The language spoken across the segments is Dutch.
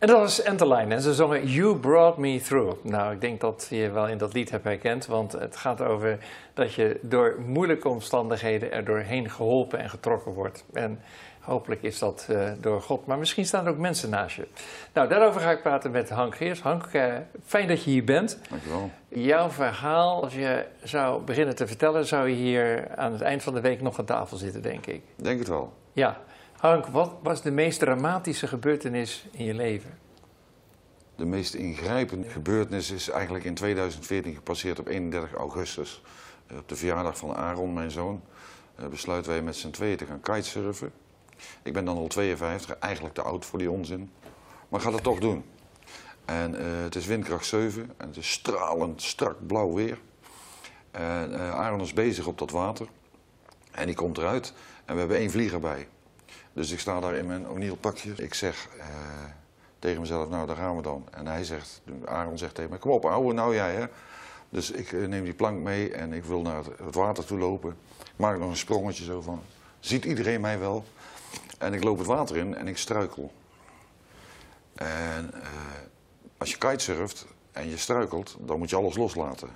En dat was Enterline en ze zongen You Brought Me Through. Nou, ik denk dat je wel in dat lied hebt herkend, want het gaat over dat je door moeilijke omstandigheden er doorheen geholpen en getrokken wordt. En hopelijk is dat uh, door God, maar misschien staan er ook mensen naast je. Nou, daarover ga ik praten met Hank Geers. Hank, uh, fijn dat je hier bent. Dankjewel. Jouw verhaal, als je zou beginnen te vertellen, zou je hier aan het eind van de week nog aan tafel zitten, denk ik. Denk het wel. Ja. Hank, wat was de meest dramatische gebeurtenis in je leven? De meest ingrijpende gebeurtenis is eigenlijk in 2014 gepasseerd op 31 augustus. Eh, op de verjaardag van Aaron, mijn zoon, eh, besluiten wij met z'n tweeën te gaan kitesurfen. Ik ben dan al 52, eigenlijk te oud voor die onzin, maar ga het toch doen. En uh, het is windkracht 7 en het is stralend strak blauw weer. En Aaron is bezig op dat water en die komt eruit en we hebben één vlieger bij. Dus ik sta daar in mijn O'Neill pakje. Ik zeg uh, tegen mezelf, nou daar gaan we dan. En hij zegt, Aaron zegt tegen mij, kom op ouwe, nou jij hè. Dus ik uh, neem die plank mee en ik wil naar het, water toe lopen. Maak nog een sprongetje zo van, ziet iedereen mij wel? En ik loop het water in en ik struikel. En uh, als je kitesurft en je struikelt, dan moet je alles loslaten.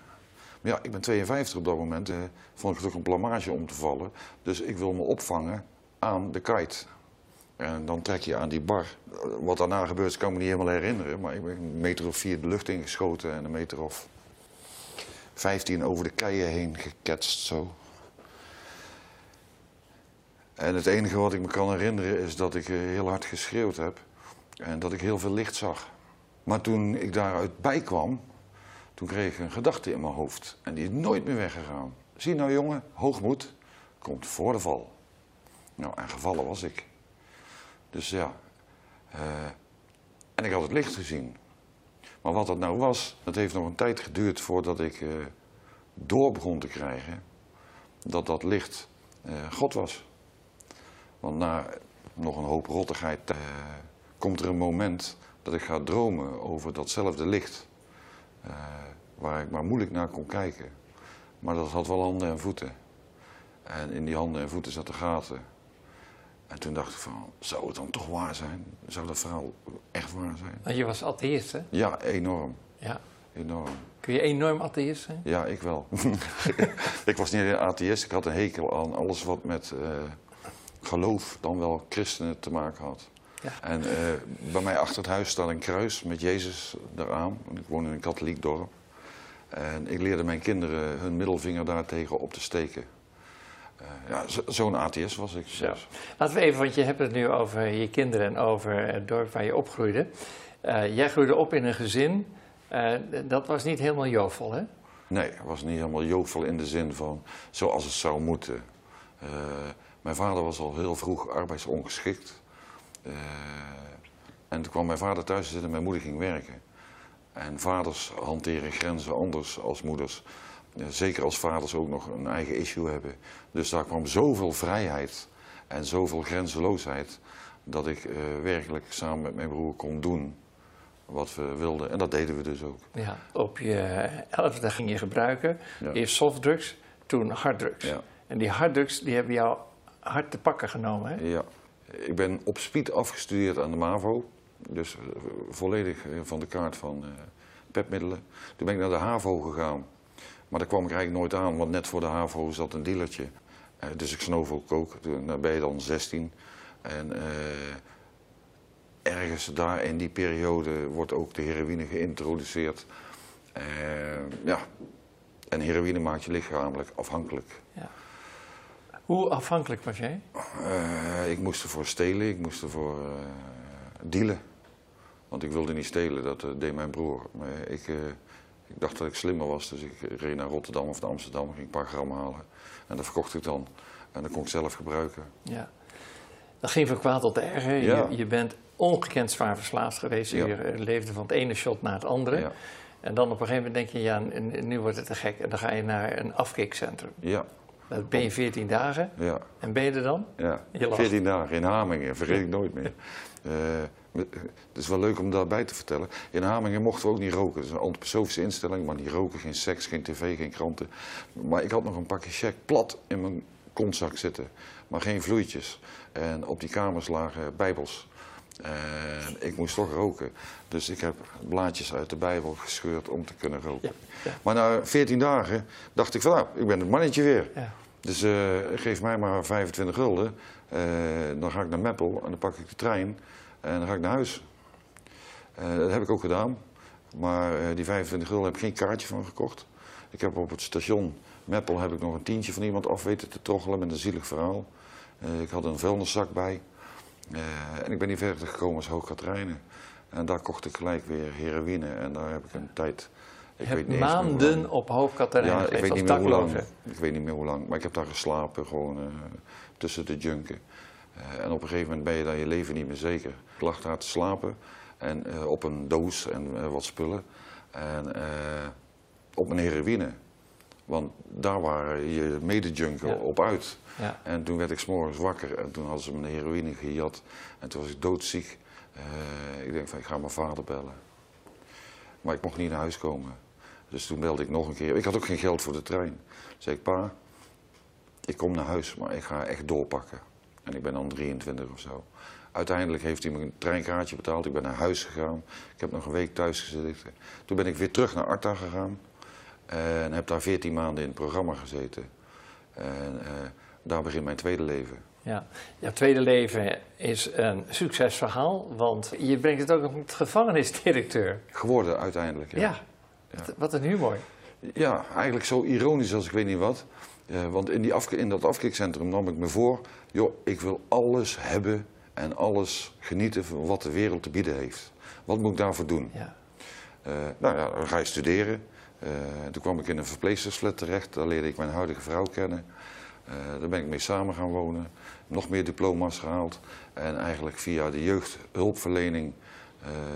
Maar ja, ik ben 52 op dat moment, vond ik het ook een blamage om te vallen. Dus ik wil me opvangen aan de kite. En dan trek je aan die bar. Wat daarna gebeurt, kan ik me niet helemaal herinneren. Maar ik ben een meter of vier de lucht ingeschoten en een meter of vijftien over de keien heen geketst zo. En het enige wat ik me kan herinneren is dat ik heel hard geschreeuwd heb. En dat ik heel veel licht zag. Maar toen ik daaruit bij kwam, toen kreeg ik een gedachte in mijn hoofd. En die is nooit meer weggegaan. Zie nou jongen, hoogmoed komt voor de val. Nou, en gevallen was ik. Dus ja. Uh, en ik had het licht gezien. Maar wat dat nou was, dat heeft nog een tijd geduurd voordat ik uh, door begon te krijgen dat dat licht uh, God was. Want na nog een hoop rottigheid komt er een moment dat ik ga dromen over datzelfde licht. waar ik maar moeilijk naar kon kijken. Maar dat had wel handen en voeten. En in die handen en voeten zaten gaten. En toen dacht ik van, zou het dan toch waar zijn? Zou dat verhaal echt waar zijn? Want je was atheïst, hè? Ja, enorm. Ja. Enorm. Kun je enorm atheïst zijn? Ja, ik wel. ik was niet een atheïst, ik had een hekel aan alles wat met uh, geloof, dan wel christenen te maken had. Ja. En uh, bij mij achter het huis staat een kruis met Jezus eraan. Ik woon in een katholiek dorp. En ik leerde mijn kinderen hun middelvinger daartegen op te steken. Uh, ja, zo'n ATS was ik. Zo. Laten we even, want je hebt het nu over je kinderen en over het dorp waar je opgroeide. Uh, jij groeide op in een gezin, uh, dat was niet helemaal jovel, hè? Nee, het was niet helemaal jovel in de zin van zoals het zou moeten. mijn vader was al heel vroeg arbeidsongeschikt. en toen kwam mijn vader thuis zitten en mijn moeder ging werken. En vaders hanteren grenzen anders als moeders. Zeker als vaders ook nog een eigen issue hebben. Dus daar kwam zoveel vrijheid en zoveel grenzeloosheid dat ik uh, werkelijk samen met mijn broer kon doen wat we wilden. En dat deden we dus ook. Ja, op je elfde ging je gebruiken. Ja. Eerst softdrugs, toen harddrugs. Ja. En die harddrugs die hebben jou hard te pakken genomen, hè? Ja. Ik ben op speed afgestudeerd aan de MAVO. Dus uh, volledig van de kaart van uh, pepmiddelen. Toen ben ik naar de HAVO gegaan. Maar daar kwam ik eigenlijk nooit aan, want net voor de HAVO zat een dealertje. Uh, dus ik snoof ook ook. Toen ben je dan 16. En uh, ergens daar in die periode wordt ook de heroïne geïntroduceerd. Uh, ja, en heroïne maakt je lichamelijk afhankelijk. Ja. Hoe afhankelijk was jij? ik moest ervoor stelen, ik moest ervoor dealen. Want ik wilde niet stelen, dat deed mijn broer. Maar ik, ik dacht dat ik slimmer was, dus ik reed naar Rotterdam of naar Amsterdam, ging een paar gram halen. En dat verkocht ik dan. En dat kon ik zelf gebruiken. Ja. Dat ging van kwaad tot erger. Ja. Je, je, bent ongekend zwaar verslaafd geweest. Ja. Je leefde van het ene shot naar het andere. Ja. En dan op een gegeven moment denk je, ja, nu wordt het te gek. En dan ga je naar een afkikcentrum. Ja. Dat ben je 14 dagen. Ja, En ben je er dan? ja. Je lacht. 14 dagen in Hamingen, vergeet ik nooit meer. Eh, met- het is wel leuk om daarbij te vertellen. In Hamingen mochten we ook niet roken. Het is een antroposofische instelling, maar niet roken, geen seks, geen tv, geen kranten. Maar ik had nog een pakje check plat in mijn kontzak zitten, maar geen vloeitjes. En op die kamers lagen bijbels. En ik moest toch roken. Dus ik heb blaadjes uit de Bijbel gescheurd om te kunnen roken. Ja, ja. Maar na 14 dagen dacht ik van nou, ik ben het mannetje weer. Ja. Dus eh, geef mij maar 25 gulden. Eh, dan ga ik naar Meppel en dan pak ik de trein en dan ga ik naar huis. Eh, dat heb ik ook gedaan. Maar die 25 gulden heb ik geen kaartje van gekocht. Ik heb op het station Meppel heb ik nog een tientje van iemand af weten te troggelen met een zielig verhaal. Ik had een vuilniszak bij. En ik ben niet verder gekomen als Hoogkaterijnen. En daar kocht ik gelijk weer heroïne. En daar heb ik een tijd... Ik weet lang. maanden op Hoofdkaterijnen Ja, ik weet als niet meer hoe lang. dakloze. Ik weet niet meer hoe lang. Maar ik heb daar geslapen, gewoon eh, tussen de junken. Eh, en op een gegeven moment ben je daar je leven niet meer zeker. Ik lag daar te slapen en, eh, op een doos en wat spullen. En op een heroïne. Want daar waren je medejunken Ja. op uit. Ja. En toen werd ik s'morgens wakker en toen hadden ze me heroïne gejat. En toen was ik doodziek. Ik denk van, ik ga mijn vader bellen. Maar ik mocht niet naar huis komen. Dus toen belde ik nog een keer. Ik had ook geen geld voor de trein. Zei ik, pa, ik kom naar huis, maar ik ga echt doorpakken. En ik ben dan 23 of zo. Uiteindelijk heeft hij me een treinkaartje betaald. Ik ben naar huis gegaan. Ik heb nog een week thuis gezeten. Toen ben ik weer terug naar Arta gegaan. En heb daar 14 maanden in het programma gezeten. En eh, daar begint mijn tweede leven. Ja. Jouw tweede leven is een succesverhaal, want je brengt het ook nog met gevangenisdirecteur. Geworden uiteindelijk. Ja, Ja, Wat- wat een humor. Ja, eigenlijk zo ironisch als ik weet niet wat. Eh, want in, die afke- in dat afkikcentrum nam ik me voor... joh, ik wil alles hebben en alles genieten van wat de wereld te bieden heeft. Wat moet ik daarvoor doen? Ja. Eh, nou ja, dan ga je studeren. Eh, toen kwam ik in een verpleegstersflat terecht. Daar leerde ik mijn huidige vrouw kennen. Daar ben ik mee samen gaan wonen. Nog meer diploma's gehaald. En eigenlijk via de jeugdhulpverlening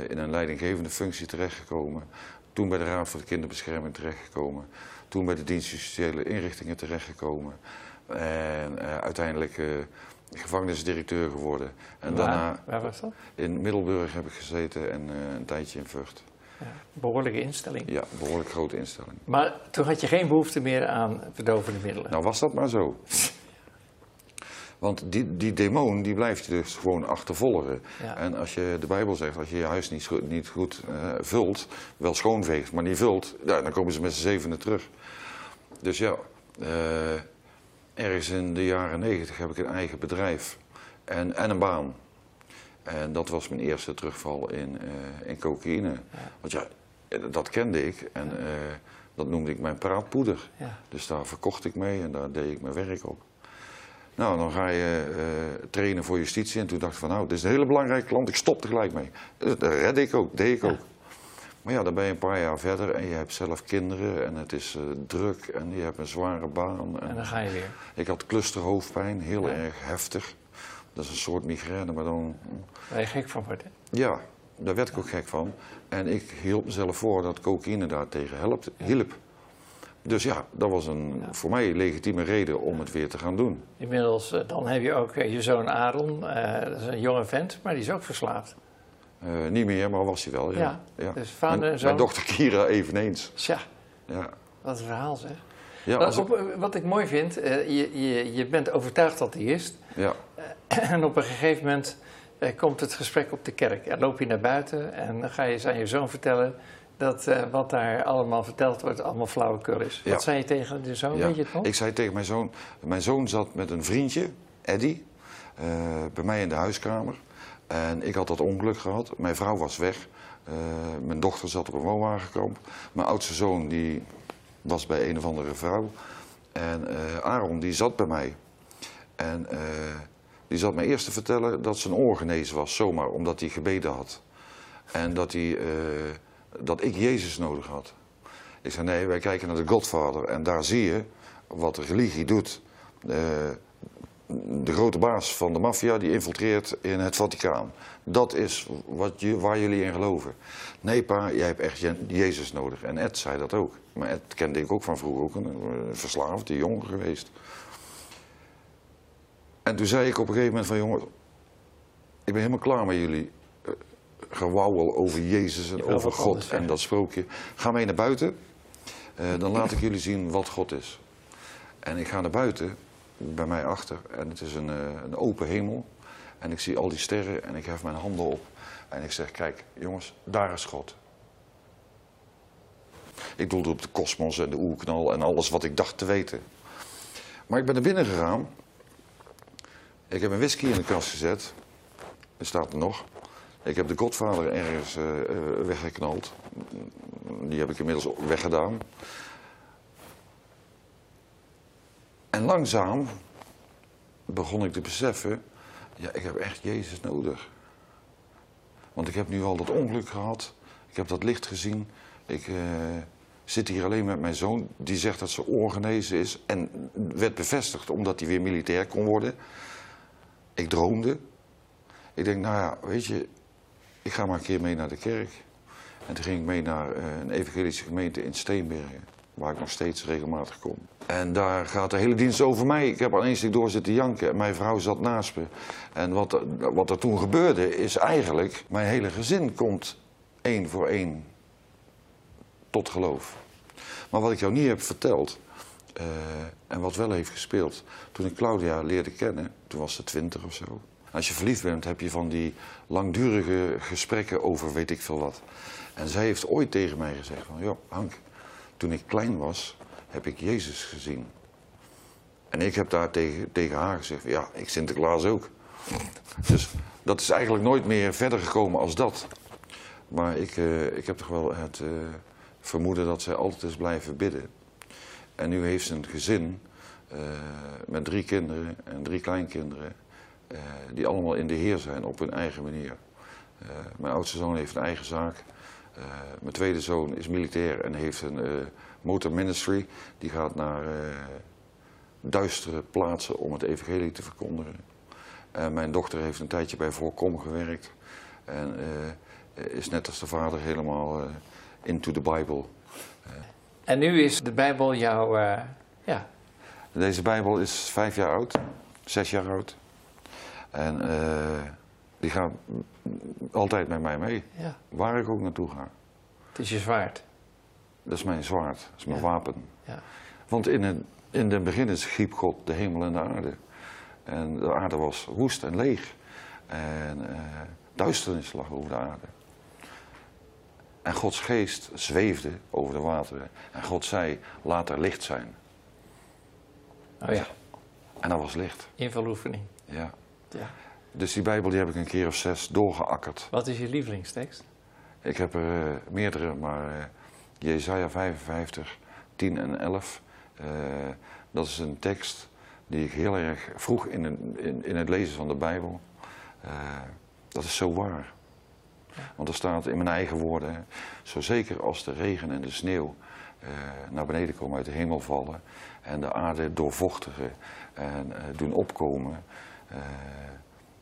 in een leidinggevende functie terechtgekomen. Toen bij de Raad voor de Kinderbescherming terechtgekomen. Toen bij de dienst justitiële inrichtingen terechtgekomen. En eh, uiteindelijk eh, gevangenisdirecteur geworden. En waar, daarna waar was dat? in Middelburg heb ik gezeten en eh, een tijdje in Vught. Ja. Behoorlijke instelling. Ja, behoorlijk grote instelling. Maar toen had je geen behoefte meer aan verdovende middelen. Nou was dat maar zo. Want die, die demon die blijft je dus gewoon achtervolgen. Ja. En als je de Bijbel zegt, als je je huis niet, niet goed eh, vult, wel schoonveegt, maar niet vult, ja, dan komen ze met z'n zevenen terug. Dus ja, eh, ergens in de jaren negentig heb ik een eigen bedrijf en, en een baan. En dat was mijn eerste terugval in, eh, in cocaïne. Want ja, dat kende ik en dat noemde ik mijn praatpoeder. Dus daar verkocht ik mee en daar deed ik mijn werk op. Nou, dan ga je eh, trainen voor justitie. En toen dacht ik van, nou, dit is een hele belangrijke klant, ik stop er gelijk mee. Eh, Dat redde ik ook, deed ik Ja. ook. Maar ja, dan ben je een paar jaar verder en je hebt zelf kinderen en het is eh, druk en je hebt een zware baan. En En dan ga je weer. ik had clusterhoofdpijn, heel Ja. erg heftig. Dat is een soort migraine, maar dan... Waar je gek van wordt. Hè? Ja, daar werd ik ook gek van. En ik hield mezelf voor dat cocaïne daartegen helpt, hielp. Dus ja, dat was een voor mij legitieme reden om het weer te gaan doen. Inmiddels, eh, dan heb je ook eh, je zoon Aaron. eh, dat is een jonge vent, maar die is ook verslaafd. Niet meer, maar was hij wel. Ja. Ja, Ja. dus vader mijn, en zoon. mijn dochter Kira eveneens. Tja, Ja. wat een verhaal zeg. Ja, Wat- als ik- op- wat ik mooi vind, je, je, je bent overtuigd dat hij is. ja. En op een gegeven moment komt het gesprek op de kerk. En loop je naar buiten en dan ga je eens aan je zoon vertellen dat eh, wat daar allemaal verteld wordt allemaal flauwekul is. Ja. Wat zei je tegen de zoon, ja. weet je het nog? Ik zei tegen mijn zoon, mijn zoon zat met een vriendje, Eddy, eh, bij mij in de huiskamer. En ik had dat ongeluk gehad. Mijn vrouw was weg. Eh, mijn dochter zat op een woonwagenkamp. Mijn oudste zoon die was bij een of andere vrouw. En Aaron die zat bij mij. En die zat mij eerst te vertellen dat zijn oor genezen was, zomaar, omdat hij gebeden had. En dat, hij, dat ik Jezus nodig had. Ik zei, nee, wij kijken naar de Godfather en daar zie je wat de religie doet. Eh, de grote baas van de maffia die infiltreert in het Vaticaan. Dat is wat je, waar jullie in geloven. Nee pa, jij hebt echt Je- Jezus nodig. En Ed zei dat ook. Maar Ed kende ik ook van vroeger, ook een verslaafde jongen geweest. En toen zei ik op een gegeven moment van jongen, ik ben helemaal klaar met jullie gewauwel over Jezus en over God en dat sprookje. Ga mee naar buiten, eh, dan laat ik jullie zien wat God is. En ik ga naar buiten, bij mij achter, en het is een, eh, een open hemel. En ik zie al die sterren en ik hef mijn handen op. En ik zeg, kijk jongens, daar is God. Ik doelde op de kosmos en de oerknal en alles wat ik dacht te weten. Maar ik ben er binnen gegaan. Ik heb een whisky in de kast gezet. Er staat er nog. Ik heb de Godvader ergens eh, eh, weggeknald. Die heb ik inmiddels weggedaan. En langzaam begon ik te beseffen, ja, ik heb echt Jezus nodig. Want ik heb nu al dat ongeluk gehad, ik heb dat licht gezien. Ik eh, zit hier alleen met mijn zoon, die zegt dat zijn oor genezen is. En werd bevestigd omdat hij weer militair kon worden. Ik droomde. Ik denk, nou ja, weet je, ik ga maar een keer mee naar de kerk. En toen ging ik mee naar eh, een evangelische gemeente in Steenbergen, waar ik nog steeds regelmatig kom. En daar gaat de hele dienst over mij. Ik heb aan één stuk door zitten janken en mijn vrouw zat naast me. En wat, wat er toen gebeurde is eigenlijk, mijn hele gezin komt één voor één tot geloof. Maar wat ik jou niet heb verteld, eh, en wat wel heeft gespeeld, toen ik Claudia leerde kennen, toen was ze twintig of zo. Als je verliefd bent, heb je van die langdurige gesprekken over weet ik veel wat. En zij heeft ooit tegen mij gezegd van, joh Hank, toen ik klein was, heb ik Jezus gezien. En ik heb daar tegen, tegen haar gezegd, ja, ik Sinterklaas ook. Dus dat is eigenlijk nooit meer verder gekomen als dat. Maar ik, eh, ik heb toch wel het eh, vermoeden dat zij altijd is blijven bidden. En nu heeft ze een gezin eh, met drie kinderen en drie kleinkinderen. Eh, die allemaal in de Heer zijn op hun eigen manier. Eh, mijn oudste zoon heeft een eigen zaak. Eh, mijn tweede zoon is militair en heeft een motor ministry. Die gaat naar duistere plaatsen om het evangelie te verkondigen. En mijn dochter heeft een tijdje bij Voorkom gewerkt. En is net als de vader helemaal into the Bible. En nu is de Bijbel jouw, ja, Deze Bijbel is vijf jaar oud, zes jaar oud. En eh, die gaat altijd met mij mee, ja, waar ik ook naartoe ga. het is je zwaard. Dat is mijn zwaard, dat is mijn Ja. wapen. Ja. Want in het, in het begin schiep God de hemel en de aarde. En de aarde was woest en leeg. En eh, duisternis lag over de aarde. En Gods geest zweefde over de wateren. En God zei, laat er licht zijn. Oh ja, En dat was licht, invuloefening. ja. Ja. Dus die Bijbel die heb ik een keer of zes doorgeakkerd. Wat is je lievelingstekst? Ik heb er eh, meerdere, maar eh Jezaja 55, 10 en 11. eh, dat is een tekst die ik heel erg vroeg in, een- in, in het lezen van de Bijbel. eh, dat is zo waar. Want er staat in mijn eigen woorden, zo zeker als de regen en de sneeuw naar beneden komen uit de hemel vallen en de aarde doorvochtigen en doen opkomen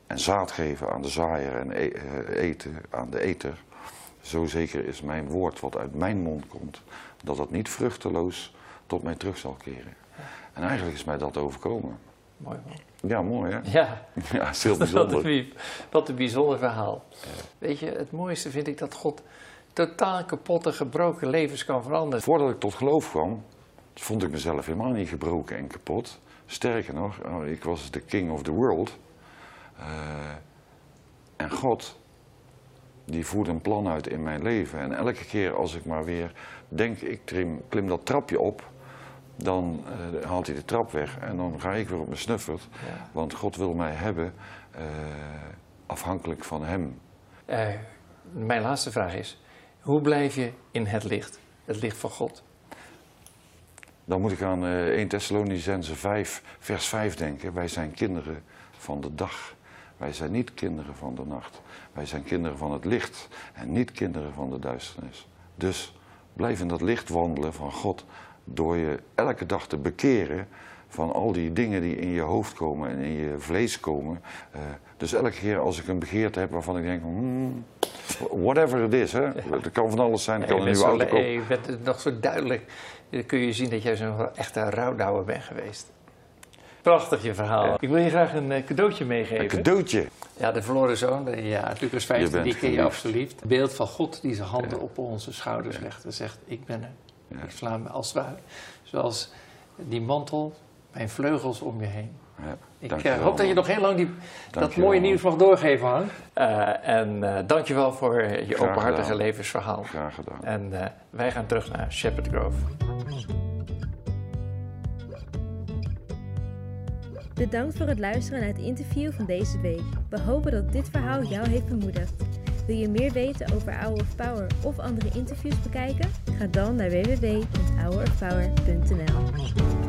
en zaad geven aan de zaaier en e- eh, eten aan de eter. Zo zeker is mijn woord wat uit mijn mond komt, dat dat niet vruchteloos tot mij terug zal keren. En eigenlijk is mij dat overkomen. Mooi man. Ja, mooi hè? Ja, Ja, is heel wat bijzonder. een, wat een bijzonder verhaal. Weet je, het mooiste vind ik dat God totaal kapotte, gebroken levens kan veranderen. Voordat ik tot geloof kwam, vond ik mezelf helemaal niet gebroken en kapot. Sterker nog, oh, ik was de king of the world. Eh, en God, die voerde een plan uit in mijn leven. En elke keer als ik maar weer denk, ik trim, klim dat trapje op, dan eh, haalt hij de trap weg. En dan ga ik weer op mijn snuffert. Ja. Want God wil mij hebben eh, afhankelijk van hem. Mijn laatste vraag is, hoe blijf je in het licht? Het licht van God. Dan moet ik aan eh 1 Thessalonicense 5, vers 5 denken. Wij zijn kinderen van de dag. Wij zijn niet kinderen van de nacht. Wij zijn kinderen van het licht en niet kinderen van de duisternis. Dus blijf in dat licht wandelen van God door je elke dag te bekeren van al die dingen die in je hoofd komen en in je vlees komen. Eh, dus elke keer als ik een begeerte heb waarvan ik denk, hmm, whatever it is, hè, het kan van alles zijn, het kan een nieuwe auto kopen. je bent het nog zo duidelijk. Dan kun je zien dat jij zo'n echte rouwdouwer bent geweest. Prachtig je verhaal. Ik wil je graag een eh, cadeautje Een meegeven. cadeautje. Ja, de verloren zoon, ja, Lucas 15, bent die ken je absoluut. Het beeld van God die zijn handen Ja. op onze schouders legt en zegt, ik ben er. Ja. Ik sla me als het ware, zoals die mantel, mijn vleugels om je heen. Ja, Ik eh, hoop dat je nog heel lang die, dat mooie nieuws mag doorgeven, Han. en eh dankjewel voor je Graag openhartige gedaan. levensverhaal. Graag gedaan. En eh, wij gaan terug naar Shepherd Grove. Bedankt voor het luisteren naar het interview van deze week. We hopen dat dit verhaal jou heeft bemoedigd. Wil je meer weten over Hour of Power of andere interviews bekijken? Ga dan naar www.hourofpower.nl